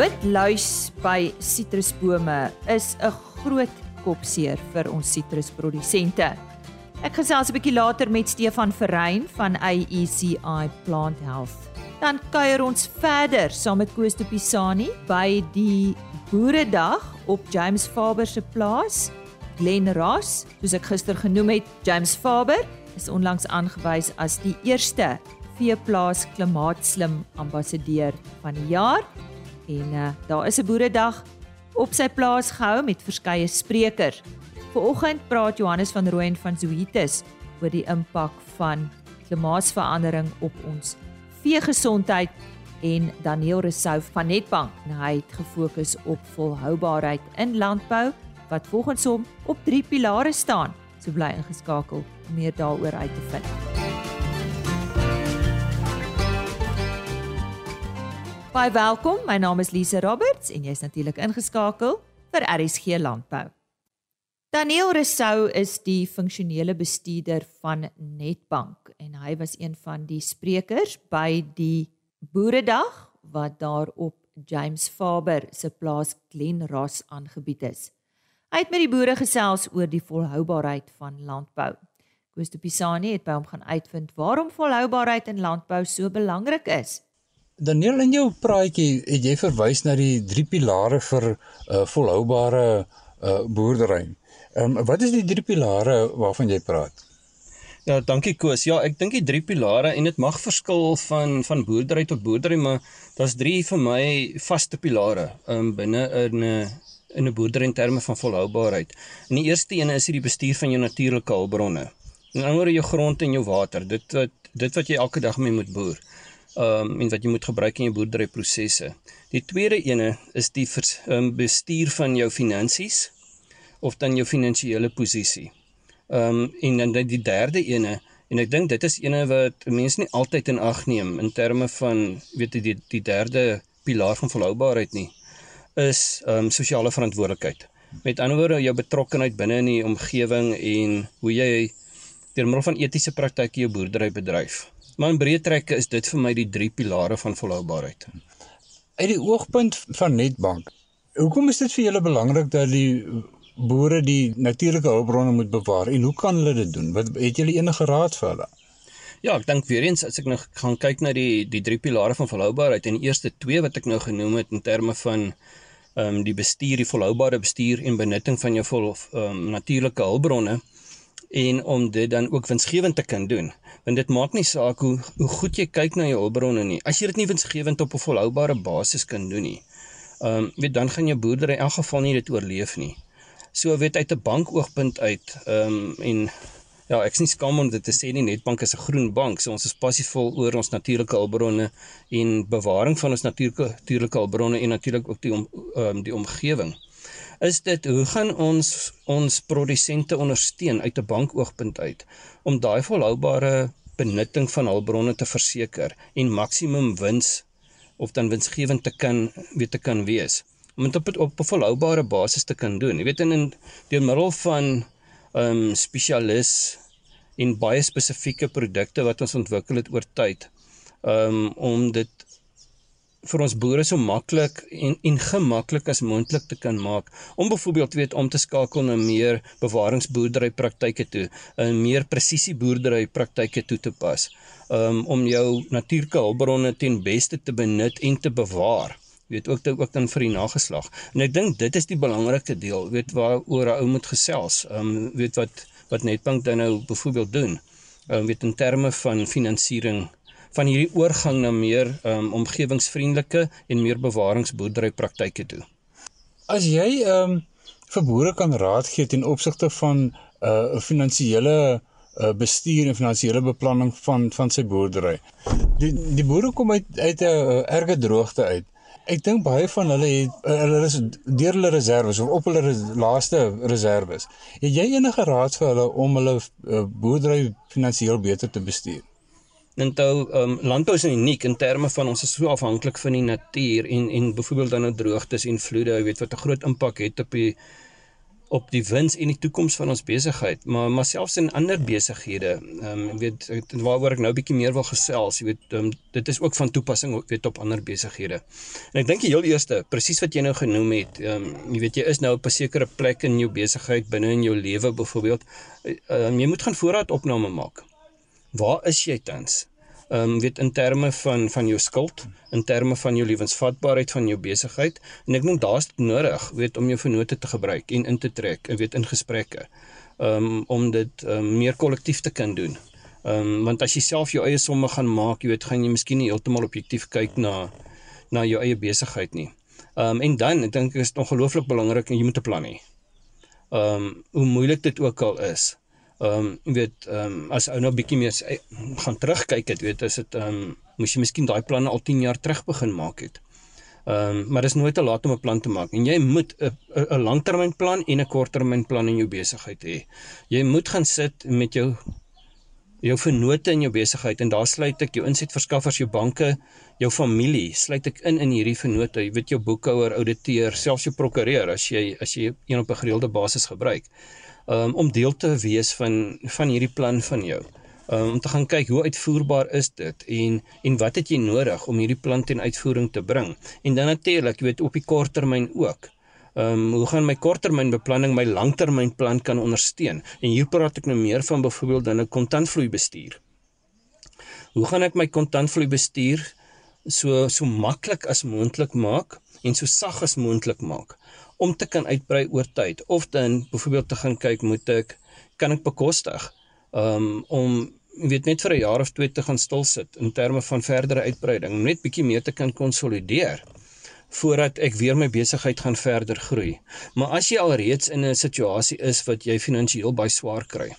Wit luis by sitrusbome is 'n groot kopseer vir ons sitrusprodusente. Ek gesels 'n bietjie later met Stefan Verrein van AECI Plant Health. Dan kuier ons verder saam met Koos de Pisani by die Boeredag op James Faber se plaas. Glen Ross, soos ek gister genoem het, James Faber is onlangs aangewys as die eerste veeplaas klimaatslim ambassadeur van die jaar. En uh, daar is 'n Boeredag op sy plaas gehou met verskeie sprekers. Vanoggend praat Johannes van Rooyen van Zoetis oor die impak van klimaatsverandering op ons veegesondheid en Daniel Resou van Netbank. Hy het gefokus op volhoubaarheid in landbou wat volgens hom op drie pilare staan. So bly ingeskakel om meer daaroor uit te vind. Baie welkom. My naam is Lise Roberts en jy's natuurlik ingeskakel vir RSG Landbou. Daniel Resou is die funksionele bestuurder van Netbank en hy was een van die sprekers by die Boeredag wat daar op James Faber se plaas Glen Ross aangebied is. Hy het met die boere gesels oor die volhoubaarheid van landbou. Koos de Pisani het by hom gaan uitvind waarom volhoubaarheid in landbou so belangrik is. Daniel in jou praatjie het jy verwys na die drie pilare vir 'n uh, volhoubare uh, boerdery. Ehm um, wat is die drie pilare waarvan jy praat? Ja, dankie Koos. Ja, ek dink die drie pilare en dit mag verskil van van boerdery tot boerdery, maar daar's drie vir my vaste pilare um, binne in 'n in 'n boerdery in terme van volhoubaarheid. En die eerste een is die bestuur van jou natuurlike hulpbronne. En dan oor jou grond en jou water. Dit wat dit wat jy elke dag mee moet boer. Ehm um, en wat jy moet gebruik in jou boerdery prosesse. Die tweede ene is die vers, um, bestuur van jou finansies of dan jou finansiële posisie. Ehm um, en dan die derde ene en ek dink dit is ene wat mense nie altyd in ag neem in terme van weet jy die die derde pilaar van volhoubaarheid nie is ehm um, sosiale verantwoordelikheid. Met ander woorde jou betrokkeheid binne in die omgewing en hoe jy deur middel van etiese praktyke jou boerdery bedryf. Maar in breë trekke is dit vir my die drie pilare van volhoubaarheid. Uit die oogpunt van Netbank, hoekom is dit vir julle belangrik dat die boere die natuurlike hulpbronne moet bewaar en hoe kan hulle dit doen? Wat het julle enige raad vir hulle? Ja, ek dink weer eens as ek nou gaan kyk na die die drie pilare van volhoubaarheid en die eerste twee wat ek nou genoem het in terme van ehm um, die bestuur, die volhoubare bestuur en benutting van jou vol ehm um, natuurlike hulpbronne en om dit dan ook winsgewend te kan doen. Want dit maak nie saak hoe hoe goed jy kyk na jou hulpbronne nie. As jy dit nie winsgewend op 'n volhoubare basis kan doen nie, ehm um, weet dan gaan jou boerdery in elk geval nie dit oorleef nie. So weet uit 'n bankoogpunt uit, ehm um, en ja, ek is nie skaam om dit te sê nie, Netbank is 'n groen bank, so ons is passievol oor ons natuurlike hulpbronne en bewaring van ons natuurlike natuurlike hulpbronne en natuurlik ook die om ehm um, die omgewing. Is dit hoe gaan ons ons produsente ondersteun uit 'n bankoogpunt uit om daai volhoubare benutting van hulpbronne te verseker en maksimum wins of dan winsgewend te kan weet te kan wees om dit op op 'n volhoubare basis te kan doen. Jy weet in deur middel van ehm um, spesialis en baie spesifieke produkte wat ons ontwikkel het oor tyd. Ehm um, om dit vir ons boere so maklik en en gemaklik as moontlik te kan maak om byvoorbeeld weet om te skakel na meer bewaringsboerdery praktyke toe, 'n meer presisie boerdery praktyke toe te pas. Um om jou natuurlike hulpbronne ten beste te benut en te bewaar weet ook dit ook dan vir die nageslag. En ek dink dit is die belangrikste deel, weet waaroor 'n ou moet gesels. Um, weet wat wat Netbank dan nou byvoorbeeld doen. Um, weet in terme van finansiering van hierdie oorgang na meer um, omgewingsvriendelike en meer bewaringsboerdery praktyke toe. As jy ehm um, vir boere kan raad gee ten opsigte van 'n uh, finansiële uh, bestuur en finansiële beplanning van van sy boerdery. Die die boere kom uit uit 'n uh, erge droogte uit. Ek dink baie van hulle het eh, hulle is deur hulle reserves of op hulle res, laaste reserves. Het jy enige raad vir hulle om hulle uh, boerdery finansiëel beter te bestuur? Intou um, landbou is uniek in terme van ons is so afhanklik van die natuur en en byvoorbeeld dan nou droogtes en vloede, jy weet wat 'n groot impak het op die op die wins en die toekoms van ons besigheid, maar maar selfs in ander besighede, ehm um, weet waaroor ek nou 'n bietjie meer wil gesels, jy weet um, dit is ook van toepassing weet op ander besighede. En ek dink die heel eerste, presies wat jy nou genoem het, ehm um, jy weet jy is nou op 'n sekere plek in jou besigheid binne in jou lewe byvoorbeeld, um, jy moet gaan voorraadopname maak. Waar is jy tans? Ehm um, weet in terme van van jou skuld, in terme van jou lewensvatbaarheid van jou besigheid en ek dink daar's dit nodig, weet om jou vennote te gebruik en in te trek, weet in gesprekke. Ehm um, om dit um, meer kollektief te kan doen. Ehm um, want as jy self jou eie somme gaan maak, jy weet, gaan jy miskien nie heeltemal objektief kyk na na jou eie besigheid nie. Ehm um, en dan ek dink dit is ongelooflik belangrik en jy moet 'n plan hê. Ehm um, hoe moeilik dit ook al is ehm um, weet ehm um, as ou nou bietjie meer eh, gaan terugkyk het weet as dit ehm um, moes jy miskien daai planne al 10 jaar terug begin maak het. Ehm um, maar dis nooit te laat om 'n plan te maak en jy moet 'n 'n langtermynplan en 'n korttermynplan in jou besigheid hê. Jy moet gaan sit met jou jou vennote in jou besigheid en daar sluit ek jou insetverskaffers, jou banke, jou familie, sluit ek in in hierdie vennote. Jy weet jou boekhouer, ouditeur, selfs jou prokureur as jy as jy een op 'n gereelde basis gebruik um, om deel te wees van van hierdie plan van jou. Um, om te gaan kyk hoe uitvoerbaar is dit en en wat het jy nodig om hierdie plan ten uitvoering te bring? En dan natuurlik, jy weet op die korttermyn ook. Ehm um, hoe gaan my korttermynbeplanning my langtermynplan kan ondersteun? En hier praat ek nou meer van byvoorbeeld dan 'n kontantvloei bestuur. Hoe gaan ek my kontantvloei bestuur so so maklik as moontlik maak en so sag as moontlik maak? Om te kan uitbrei oor tyd of dan byvoorbeeld te gaan kyk moet ek kan ek bekostig um, om weet net vir 'n jaar of twee te gaan stil sit in terme van verdere uitbreiding net bietjie meer te kan konsolideer voordat ek weer my besigheid gaan verder groei. Maar as jy alreeds in 'n situasie is wat jy finansiëel baie swaar kry,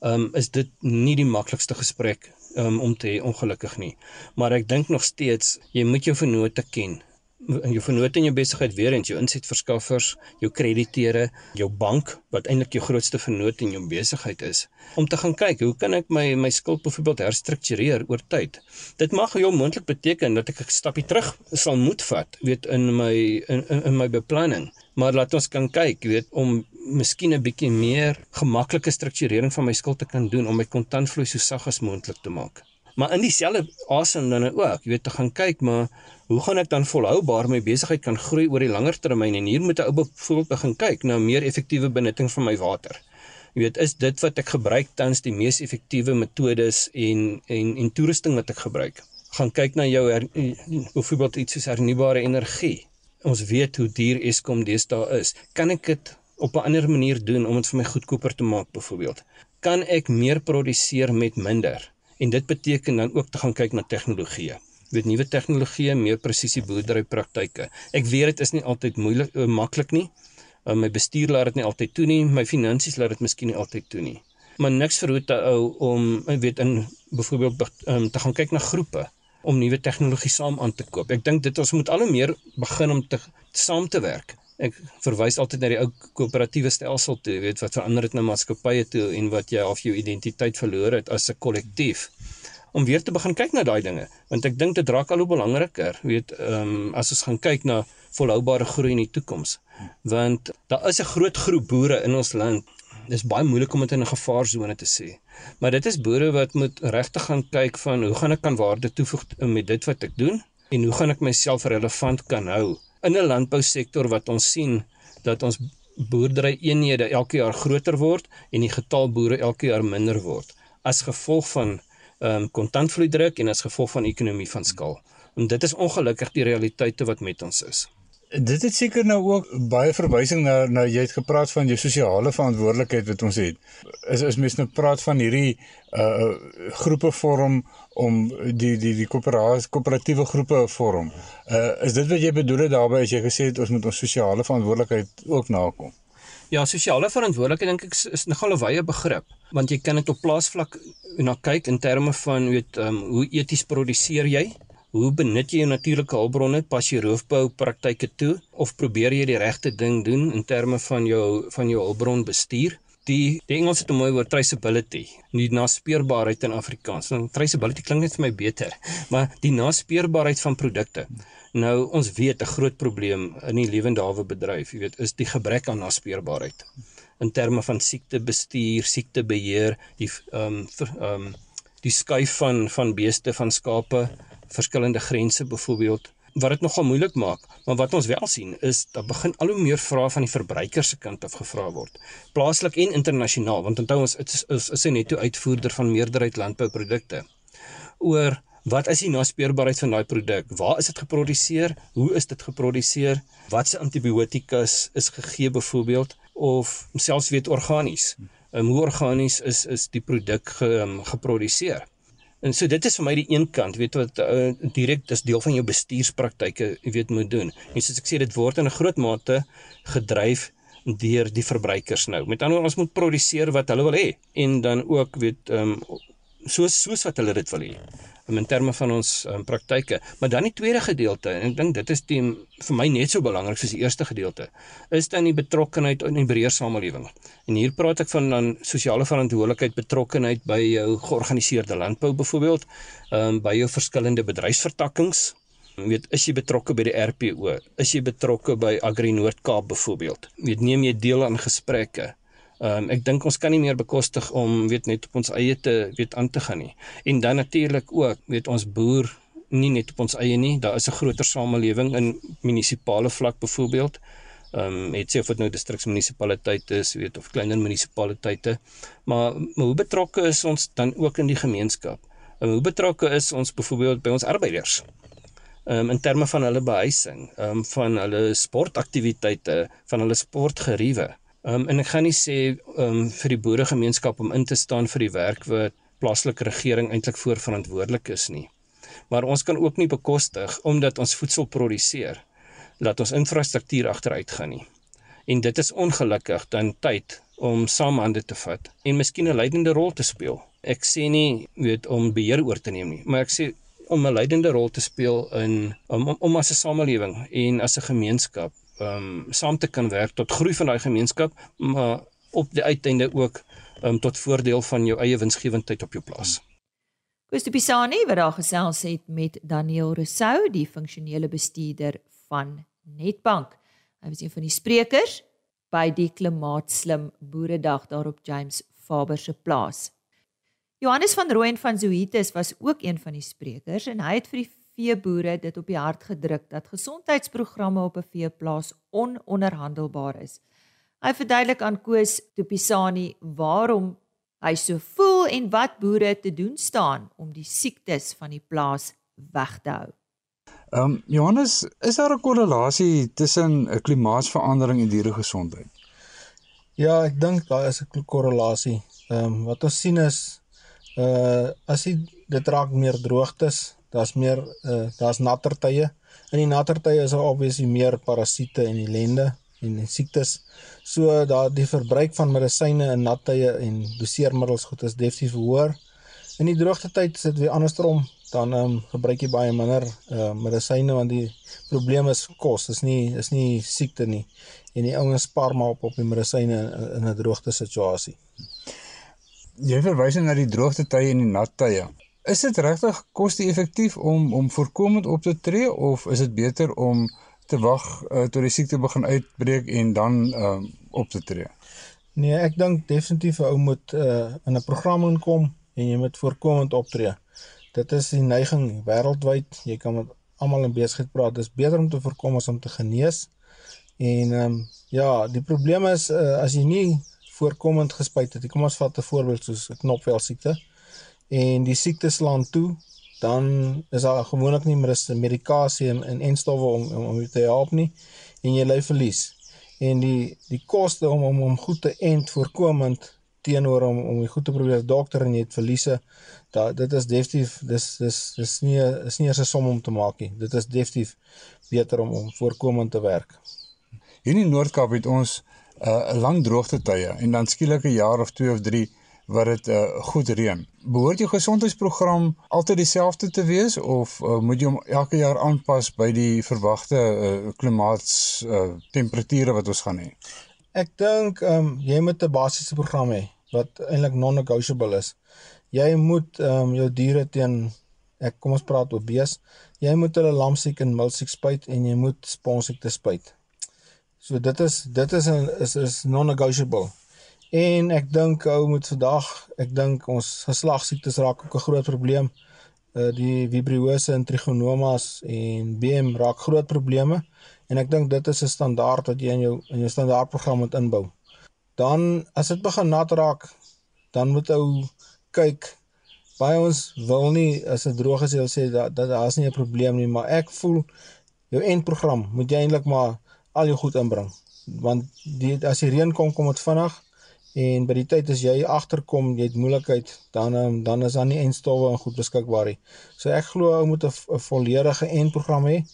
um, is dit nie die maklikste gesprek um, om te hê ongelukkig nie. Maar ek dink nog steeds jy moet jou vennote ken jou vennote in jou besigheid weer eens jou insetverskaffers, jou krediteure, jou bank wat eintlik jou grootste vennoot in jou besigheid is, om te gaan kyk hoe kan ek my my skuld byvoorbeeld herstruktureer oor tyd. Dit mag jou moontlik beteken dat ek 'n stapie terug sal moet vat, weet in my in in, in my beplanning, maar laat ons kan kyk, weet om miskien 'n bietjie meer gemaklike strukturering van my skuld te kan doen om my kontantvloei so sag as moontlik te maak. Maar in dieselfde asem dan ook, jy weet, te gaan kyk maar hoe gaan ek dan volhoubaar my besigheid kan groei oor die langer termyn en hier moet 'n ou byvoorbeeld begin kyk na meer effektiewe benutting van my water. Jy weet, is dit wat ek gebruik tans die mees effektiewe metodes en en en toerusting wat ek gebruik? Gaan kyk na jou byvoorbeeld iets soos hernubare energie. Ons weet hoe duur Eskom deesdae is. Kan ek dit op 'n ander manier doen om dit vir my goedkoper te maak byvoorbeeld? Kan ek meer produseer met minder? En dit beteken dan ook te gaan kyk na tegnologie weet nuwe tegnologieë, meer presisie boerdery praktyke. Ek weet dit is nie altyd moeilik uh, maklik nie. Uh, my bestuur laat dit nie altyd toe nie, my finansies laat dit miskien nie altyd toe nie. Maar niks verhoed 'n ou om ek weet in byvoorbeeld um, te gaan kyk na groepe om nuwe tegnologie saam aan te koop. Ek dink dit ons moet al hoe meer begin om te saam te werk. Ek verwys altyd na die ou koöperatiewe stelsel toe, weet wat verander het na maatskappye toe en wat jy of jou identiteit verloor het as 'n kollektief. Om weer te begin kyk na daai dinge want ek dink dit raak al hoe belangriker weet ehm um, as ons gaan kyk na volhoubare groei in die toekoms. Want daar is 'n groot groep boere in ons land. Dis baie moeilik om dit in 'n gevaarsone te sê. Maar dit is boere wat moet regtig gaan kyk van hoe gaan ek kan waarde toevoeg met dit wat ek doen en hoe gaan ek myself relevant kan hou in 'n landbousektor wat ons sien dat ons boerdery eenhede elke jaar groter word en die getal boere elke jaar minder word as gevolg van ehm um, kontantvloei druk en as gevolg van ekonomie van skaal. En dit is ongelukkig die realiteite wat met ons is. Dit het seker nou ook baie verwysing na na jy het gepraat van jou sosiale verantwoordelikheid wat ons het. Is is mens nou praat van hierdie uh groepe vorm om die die die koöperasie koöperatiewe groepe vorm. Uh is dit wat jy bedoel het daarbey as jy gesê het ons moet ons sosiale verantwoordelikheid ook nakom? Ja, sosiale verantwoordelikheid dink ek is, 'n wye begrip, want jy kan dit op plaasvlak na kyk in terme van weet um, hoe eties produseer jy? Hoe benut jy jou natuurlike hulpbronne? Pas jy roofbou praktyke toe of probeer jy die regte ding doen in terme van jou van jou hulpbron bestuur? die die Engels het 'n mooi woord traceability, die naspeurbaarheid in Afrikaans. Nou traceability klink net vir my beter, maar die naspeurbaarheid van produkte. Nou ons weet 'n groot probleem in die lewende hawe bedryf, jy weet, is die gebrek aan naspeurbaarheid in terme van siektebestuur, siektebeheer, die ehm um, ehm um, die skuif van van beeste van skape, verskillende grense byvoorbeeld wat dit nogal moeilik maak. Maar wat ons wel sien is dat begin al hoe meer vrae van die verbruiker se kant af gevra word. Plaaslik en internasionaal, want onthou ons is is, is 'n netto uitvoerder van meerderheid landbouprodukte. Oor wat is die naspeurbaarheid van daai produk? Waar is dit geproduseer? Hoe is dit geproduseer? Watse antibiotikas is gegee byvoorbeeld of selfs weet organies? Um, hoe organies is is die produk ge, um, geproduseer? En so dit is vir my die een kant, weet wat uh, direk dis deel van jou bestuurspraktyke, jy weet moet doen. En soos ek sê dit word in 'n groot mate gedryf deur die verbruikers nou. Met ander woorde ons moet produseer wat hulle wil hê en dan ook weet ehm um, soos soos wat hulle dit wil hê in terme van ons um, praktyke. Maar dan die tweede gedeelte en ek dink dit is die vir my net so belangrik soos die eerste gedeelte is dan die betrokkenheid in die breër samelewing. En hier praat ek van dan sosiale verantwoordelikheid, betrokkenheid by jou georganiseerde landbou byvoorbeeld, ehm um, by jou verskillende bedryfsvertakkings. Jy weet, is jy betrokke by die RPO? Is jy betrokke by Agri Noord-Kaap byvoorbeeld? Jy weet, neem jy deel aan gesprekke? Ehm um, ek dink ons kan nie meer bekostig om weet net op ons eie te weet aan te gaan nie. En dan natuurlik ook weet ons boer nie net op ons eie nie. Daar is 'n groter samelewing in munisipale vlak byvoorbeeld. Ehm um, het sê of dit nou distriksmunisipaliteite is, weet of kleiner munisipaliteite. Maar, maar hoe betrokke is ons dan ook in die gemeenskap? En hoe betrokke is ons byvoorbeeld by ons arbeiders? Ehm um, in terme van hulle behuising, ehm um, van hulle sportaktiwiteite, van hulle sportgeriewe. Ehm um, en ek gaan nie sê ehm um, vir die boeregemeenskap om in te staan vir die werk wat plaaslike regering eintlik voorverantwoordelik is nie. Maar ons kan ook nie bekostig omdat ons voedsel produseer dat ons infrastruktuur agteruit gaan nie. En dit is ongelukkig dan tyd om saam hande te vat en miskien 'n leidende rol te speel. Ek sê nie weet om beheer oor te neem nie, maar ek sê om 'n leidende rol te speel in om om, om as 'n samelewing en as 'n gemeenskap um saam te kan werk tot groei van daai gemeenskap, maar op die uiteinde ook um tot voordeel van jou eie winsgewendheid op jou plaas. Koos Pisani wat daar gesels het met Daniel Rousseau, die funksionele bestuurder van Netbank. Hy was een van die sprekers by die klimaatslim boeredag daar op James Faber se plaas. Johannes van Rooyen van Zoetis was ook een van die sprekers en hy het vir die veeboere dit op die hart gedruk dat gesondheidsprogramme op 'n veeplaas ononderhandelbaar is. Hy verduidelik aan Koos Topisani waarom hy so voel en wat boere te doen staan om die siektes van die plaas weg te hou. Ehm um, Johannes, is daar 'n korrelasie tussen 'n klimaatsverandering en dieregesondheid? Ja, ek dink daar is 'n korrelasie. Ehm um, wat ons sien is uh as dit raak meer droogtes, daar's meer uh, daar's natter tye. In die natter tye is daar obviously meer parasiete en ellende en, siektes. So daar die verbruik van medisyne in nat tye en doseermiddels goed is definitief hoër. In die droogte tyd is dit weer andersom. Dan ehm um, gebruik jy baie minder uh, medisyne want die probleem is kos, is nie is nie siekte nie. En die ouens spaar maar op op die medisyne in, 'n droogte situasie. Jy verwys na die droogte tye en die nat tye. Is dit regtig koste-effektief om om voorkomend op te tree of is dit beter om te wag uh, tot die siekte begin uitbreek en dan uh, op te tree? Nee, ek dink definitief 'n ou moet uh, in 'n program inkom en jy moet voorkomend optree. Dit is die neiging wêreldwyd. Jy kan met almal in besigheid praat. Dit is beter om te voorkom as om te genees. En ehm um, ja, die probleem is uh, as jy nie voorkomend gespuit het. Kom ons vat 'n voorbeeld soos knopvel siekte en die siekte slaan toe, dan is daar gewoonlik nie meer medikasie en en enstowwe om om om te help nie en jy ly verlies. En die die koste om om om goed te end voorkomend teenoor om om die goed te probeer dokter en jy het verliese, da dit is definitief dis dis dis nie is nie eers 'n som om te maak nie. Dit is definitief beter om om voorkomend te werk. Hier in Noord-Kaap het ons 'n uh, lang droogte tye en dan skielik 'n jaar of 2 of 3 wat dit uh, goed reën. Behoort jou gesondheidsprogram altyd dieselfde te wees of uh, moet jy hom elke jaar aanpas by die verwagte uh, klimaats uh, temperature wat ons gaan hê? Ek dink ehm um, jy moet 'n basiese program hê wat eintlik non-negotiable is. Jy moet ehm um, jou diere teen ek kom ons praat oor bees. Jy moet hulle lamsiek en milsiek spuit en jy moet sponsiek te spuit. So dit is dit is 'n is is non-negotiable. En ek dink ou moet vandag, ek dink ons geslagsiektes raak ook 'n groot probleem. Uh die vibriose en trigonomas en BM raak groot probleme en ek dink dit is 'n standaard wat jy in jou in jou standaardprogram moet inbou. Dan as dit begin nat raak, dan moet ou kyk baie ons wil nie as dit droog is jy sê dat dat daar's nie 'n probleem nie, maar ek voel jou eindprogram moet jy eintlik maar al jou goed inbring. Want die as die reën kom, kom dit vinnig en by die tyd as jy agterkom, jy het moeilikheid, dan ehm, dan is daar nie eindstowwe en goed beskikbaar nie. So ek glo ou moet 'n volledige eindprogram hê.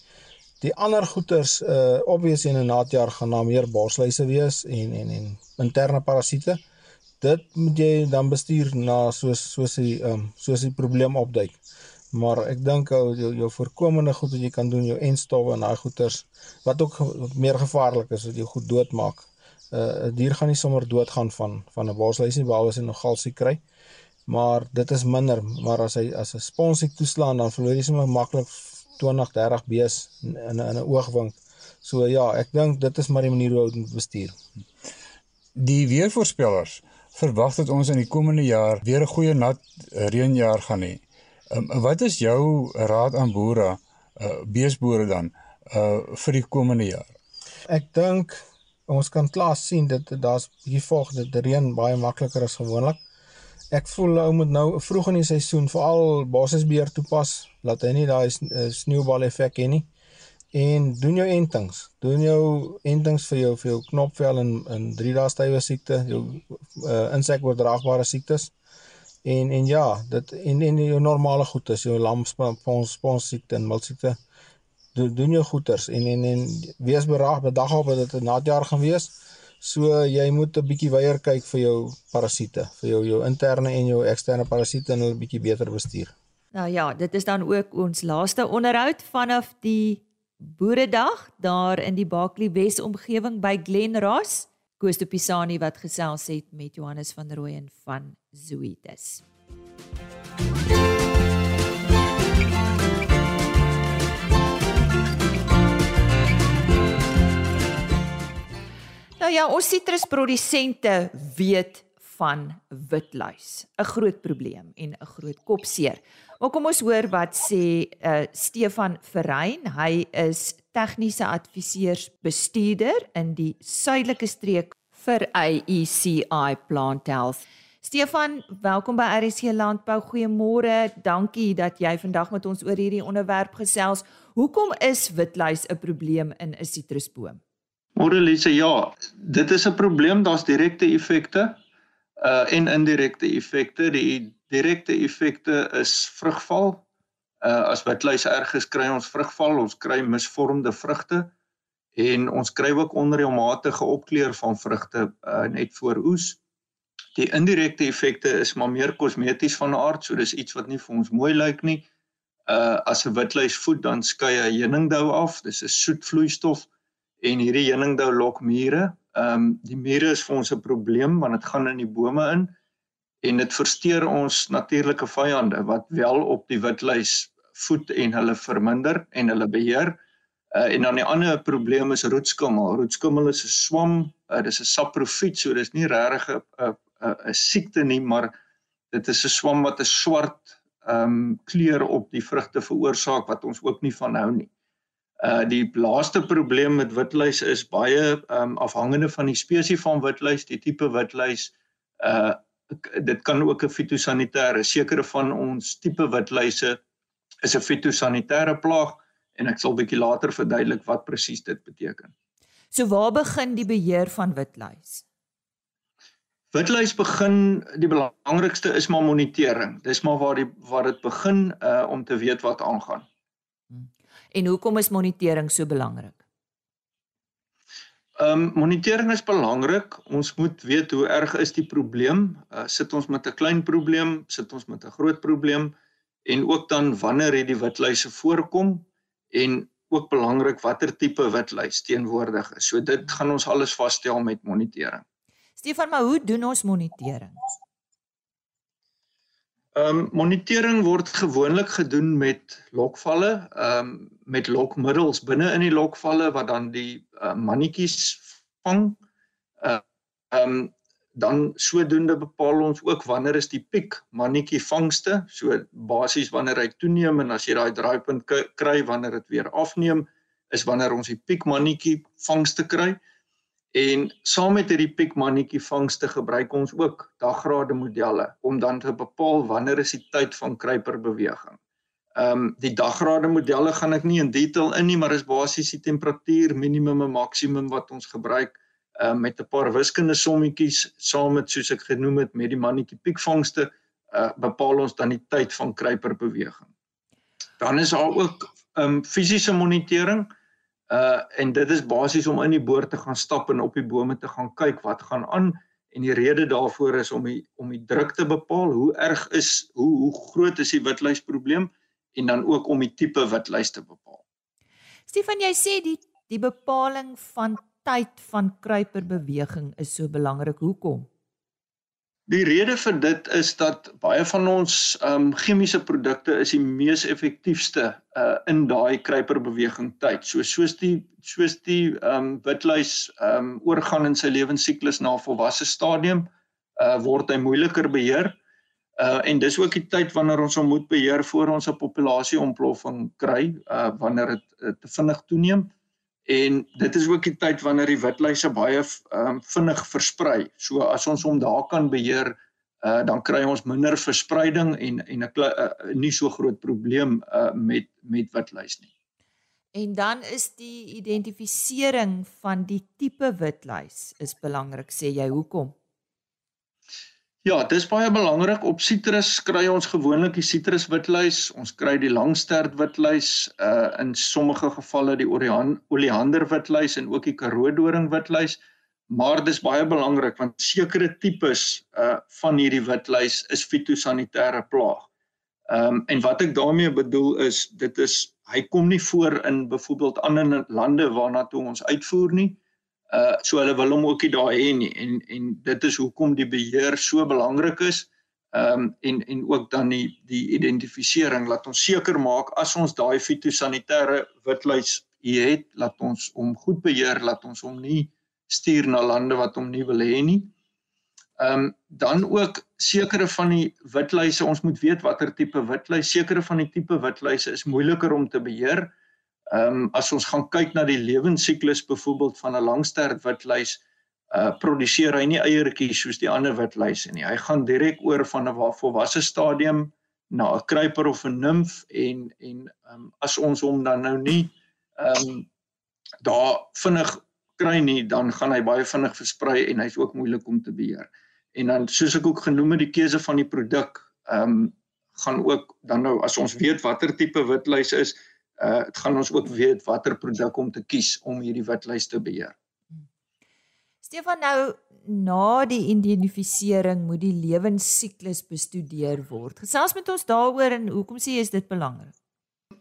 Die ander goeters uh obvious in 'n naadjaar gaan daar meer borsluise wees en en en interne parasiete. Dit moet jy dan bestuur na soos soos die ehm um, soos die probleem opduik. Maar ek dink jou jou voorkomende goed wat jy kan doen, jou enstowwe en daai goeters wat ook meer gevaarlik is wat jou goed doodmaak. Uh 'n dier gaan nie sommer doodgaan van van 'n bosluis nie behalwe as hy nog galsie kry. Maar dit is minder, maar as hy as 'n sponsiek toeslaan dan verloor jy sommer maklik 20, 30 bees in in 'n oogwink. So ja, ek dink dit is maar die manier hoe ons moet bestuur. Die weervoorspellers verwag dat ons in die komende jaar weer 'n goeie nat reënjaar gaan hê. Um, wat is jou raad aan boere, uh, beesboere dan, uh vir die komende jaar? Ek dink ons kan klaar sien dat daar's vog dat die reën baie makliker as gewoonlik. Ek voel ou moet nou vroeg in die seisoen veral basisbeheer toepas, laat hy nie daai uh, sneeubal effek hê nie. En doen jou entings. Doen jou entings vir jou vir jou knopvel en in 3 dae stywe siekte, jou uh, insekoordraagbare siektes. En en ja, dit en en jou normale goeders, jou lamspons spons siekte en miltsiekte doen doen jou goeders en en en wees beraag bedag op dat dit 'n natjaar gaan wees. So jy moet 'n bietjie weier kyk vir jou parasiete, vir jou jou interne en jou eksterne parasiete en hulle bietjie beter bestuur. Nou ja, dit is dan ook ons laaste onderhoud vanaf die Boeredag daar in die Baklie Wes omgewing by Glenras. Koos de Pisani wat gesels het met Johannes van Rooyen van Zoetis. Nou ja, ons sitrusprodusente weet van witluis, 'n groot probleem en 'n groot kopseer. Maar kom ons hoor wat sê uh, Stefan Verrein. Hy is tegniese adviseursbestuurder in die suidelike streek vir AECI Plant Health. Stefan, welkom by RC Landbou. Goeiemôre. Dankie dat jy vandag met ons oor hierdie onderwerp gesels. Hoekom is witluis 'n probleem in 'n sitrusboom? Môre Lise, ja, dit is 'n probleem. Daar's direkte effekte uh en indirekte effekte. Die direkte effekte is vrugval. Uh as witluis erg is, kry ons vrugval, ons kry misvormde vrugte en ons kry ook onreëlmatige opkleur van vrugte uh, net voor oes. Die indirekte effekte is maar meer kosmeties van aard, so dis iets wat nie vir ons mooi lyk nie. Uh as 'n witluis voed dan skei hy heuningdou af. Dis 'n soet vloeistof en hierdie heuningdou lok mure. Ehm um, die mure is vir ons 'n probleem want dit gaan in die bome in en dit versteur ons natuurlike vyande wat wel op die witluis voed en hulle verminder en hulle beheer. Uh, en dan die ander probleem is roetskimmel. Roetskimmel is 'n swam, uh, dis 'n saprofiet, so dis nie regtig 'n 'n 'n siekte nie, maar dit is 'n swam wat 'n swart ehm um, kleur op die vrugte veroorsaak wat ons ook nie van hou nie. Uh die laaste probleem met witluis is baie um, afhangende van die spesies van witluis, die tipe witluis. Uh dit kan ook 'n fitosanitêre, sekere van ons tipe witluise is 'n fitosanitêre plaag en ek sal bietjie later verduidelik wat presies dit beteken. So waar begin die beheer van witluis? Witluis begin die belangrikste is maar monitering. Dis maar waar die waar dit begin uh om te weet wat aangaan. En hoekom is monitering so belangrik? Ehm um, monitering is belangrik. Ons moet weet hoe erg is die probleem? Uh sit ons met 'n klein probleem, sit ons met 'n groot probleem en ook dan wanneer het die witluise voorkom? En ook belangrik watter tipe witluis teenwoordig is. So dit gaan ons alles vasstel met monitering. Stefan, maar hoe doen ons monitering? Ehm um, monitering word gewoonlik gedoen met lokvalle, ehm um, met lokmiddels binne in die lokvalle wat dan die uh, mannetjies vang. Ehm uh, um, dan sodoende bepaal ons ook wanneer is die piek mannetjie vangste. So basies wanneer hy toeneem en as jy daai draaipunt kry wanneer dit weer afneem, is wanneer ons die piek mannetjie vangste kry. En saam met hierdie piek mannetjie vangste gebruik ons ook daggrade modelle om dan te bepaal wanneer is die tyd van kruiperbeweging. Ehm um, die daggrade modelle gaan ek nie in detail in nie, maar is basies die temperatuur minimum en maksimum wat ons gebruik uh, met 'n paar wiskundige sommetjies saam met soos ek genoem het met die mannetjie piekvangste uh, bepaal ons dan die tyd van kruiperbeweging. Dan is daar ook um fisiese monitering uh en dit is basies om in die boor te gaan stap en op die bome te gaan kyk wat gaan aan en die rede daarvoor is om die om die druk te bepaal hoe erg is hoe hoe groot is die witluis probleem en dan ook om die tipe witluis te bepaal. Stefan jy sê die die bepaling van tyd van kruiperbeweging is so belangrik. Hoekom? Die rede vir dit is dat baie van ons um, chemiese produkte is die mees effektiefste uh in daai kruiperbeweging tyd. So soos die soos die ehm um, witluis ehm um, oorgaan in sy lewensiklus na volwasse stadium, uh word hy moeiliker beheer. Uh en dis ook die tyd wanneer ons hom moet beheer voor ons 'n populasie ontploffing kry, uh wanneer dit uh, te vinnig toeneem en dit is ook die tyd wanneer die witluise baie um, vinnig versprei. So as ons hom daar kan beheer, uh, dan kry ons minder verspreiding en en 'n uh, nie so groot probleem uh, met met witluis nie. En dan is die identifisering van die tipe witluis is belangrik sê jy hoekom? Ja, dis baie belangrik. Op sitrus kry ons gewoonlik die sitruswitluis. Ons kry die langstert witluis, uh in sommige gevalle die oleander witluis en ook die karoodoring witluis. Maar dis baie belangrik want sekere tipes uh van hierdie witluis is fitosanitêre plaag. Ehm um, en wat ek daarmee bedoel is dit is hy kom nie voor in byvoorbeeld ander lande waarna toe ons uitvoer nie. Uh so hulle wil hom ook nie daar hê nie en en dit is hoekom die beheer so belangrik is. Ehm um, en en ook dan die die identifisering laat ons seker maak as ons daai fitosanitêre witluis hier het, laat ons hom goed beheer, laat ons hom nie stuur na lande wat hom nie wil hê nie. Ehm um, dan ook sekere van die witluise, ons moet weet watter tipe witluis, sekere van die tipe witluise is moeiliker om te beheer. Ehm um, as ons gaan kyk na die lewensiklus byvoorbeeld van 'n langstert witluis, uh produseer hy nie eiertjies soos die ander witluise nie. Hy gaan direk oor van 'n volwasse stadium na 'n kruiper of 'n nimf en en ehm um, as ons hom dan nou nie ehm um, daar vinnig kry nie, dan gaan hy baie vinnig versprei en hy's ook moeilik om te beheer. En dan soos ek ook genoem het, die keuse van die produk ehm um, gaan ook dan nou as ons weet watter tipe witluis is, uh dit gaan ons ook weet watter produk om te kies om hierdie witlys te beheer. Stefan nou na die identifisering moet die lewensiklus bestudeer word. Gesels met ons daaroor en hoekom sê jy is dit belangrik?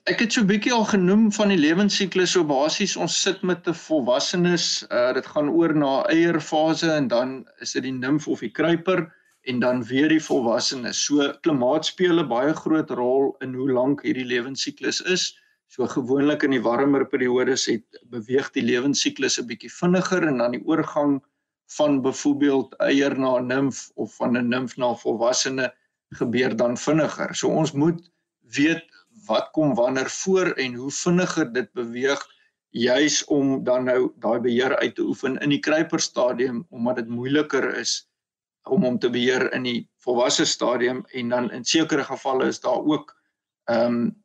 Ek het so 'n bietjie al genoem van die lewensiklus so basies ons sit met 'n volwassenes, uh dit gaan oor na eierfase en dan is dit die nimf of die kruiper en dan weer die volwassenes. So klimaat speel 'n baie groot rol in hoe lank hierdie lewensiklus is. So gewoonlik in die warmer periodes het beweeg die lewensiklus 'n bietjie vinniger en dan die oorgang van byvoorbeeld eier na nimf of van 'n nimf na volwassene gebeur dan vinniger. So ons moet weet wat kom wanneer voor en hoe vinniger dit beweeg juis om dan nou daai beheer uit te oefen in die kruiperstadium omdat dit moeiliker is om hom te beheer in die volwasse stadium en dan in sekere gevalle is daar ook ehm um,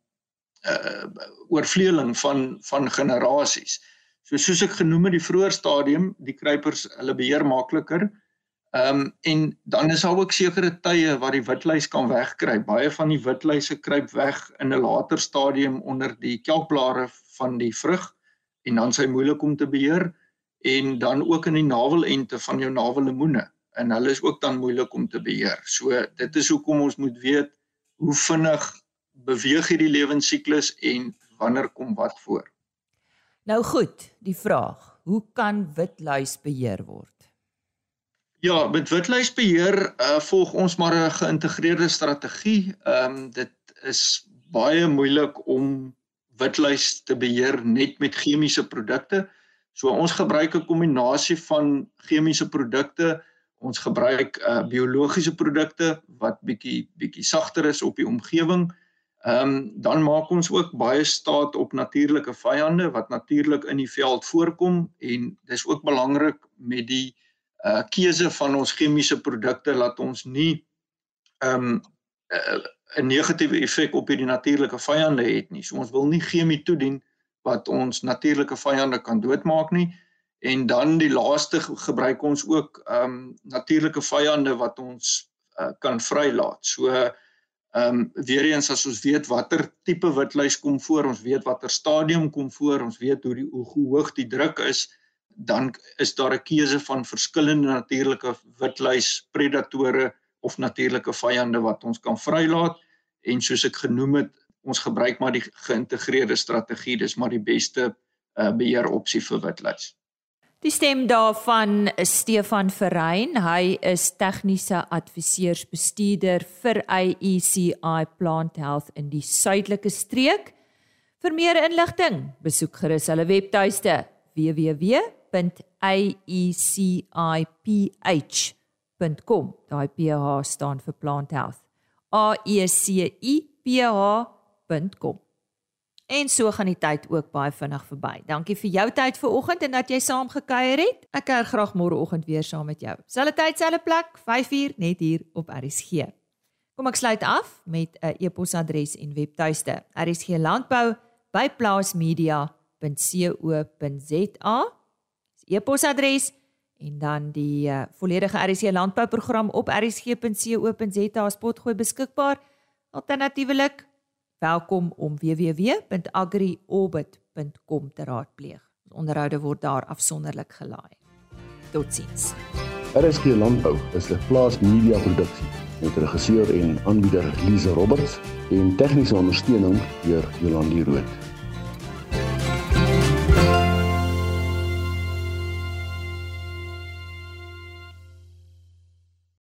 uh oorvleueling van van generasies. So soos ek genoem het die vroeë stadium, die kruipers hulle beheer makliker. Ehm um, en dan is daar ook sekere tye waar die witluis kan wegkruip. Baie van die witluise kruip weg in 'n later stadium onder die kelkblare van die vrug en dan s'hy moeilik om te beheer en dan ook in die navelente van jou navellemoene en hulle is ook dan moeilik om te beheer. So dit is hoekom ons moet weet hoe vinnig beweeg hierdie lewensiklus en wanneer kom wat voor? Nou goed, die vraag, hoe kan witluis beheer word? Ja, met witluisbeheer uh, volg ons maar 'n geïntegreerde strategie. Ehm um, dit is baie moeilik om witluis te beheer net met chemiese produkte. So ons gebruik 'n kombinasie van chemiese produkte, ons gebruik uh biologiese produkte wat bietjie bietjie sagter is op die omgewing. Ehm um, dan maak ons ook baie staat op natuurlike vyande wat natuurlik in die veld voorkom en dis ook belangrik met die uh keuse van ons chemiese produkte laat ons nie ehm um, uh, 'n negatiewe effek op hierdie natuurlike vyande het nie. So ons wil nie chemie toedien wat ons natuurlike vyande kan doodmaak nie. En dan die laaste gebruik ons ook ehm um, natuurlike vyande wat ons uh, kan vrylaat. So ehm um, weer eens as ons weet watter tipe witluis kom voor, ons weet watter stadium kom voor, ons weet hoe die hoe hoog die druk is, dan is daar 'n keuse van verskillende natuurlike witluis predatore of natuurlike vyande wat ons kan vrylaat en soos ek genoem het ons gebruik maar die geïntegreerde strategie dis maar die beste uh, beheeropsie vir witluis. Die stem daarvan is Stefan Verrein. Hy is tegniese adviseursbestuurder vir AECI Plant Health in die suidelike streek. Vir meer inligting, besoek gerus hulle webtuiste www.aeciph.com. Daai PH staan vir Plant Health. A E C I P H.com. En so gaan die tyd ook baie vinnig verby. Dankie vir jou tyd vanoggend en dat jy saam gekuier het. Ek kuier graag môreoggend weer saam met jou. Selfde tyd, selfde plek, 5uur net hier op RSG. Kom ek sluit af met 'n e-posadres en webtuiste. RSG Landbou by plaasmedia.co.za. Dis e-posadres en dan die uh, volledige RC landbouprogram op rsg.co.za spotgooi beskikbaar. Alternatiefelik welkom om www.agriorbit.com te raadpleeg. Onderhoude word daar afsonderlik gelaai. Totsiens. RSG Landbou is 'n plaas media produksie met regisseur en aanbieder Lize Roberts en tegniese ondersteuning deur Jolande Rooi.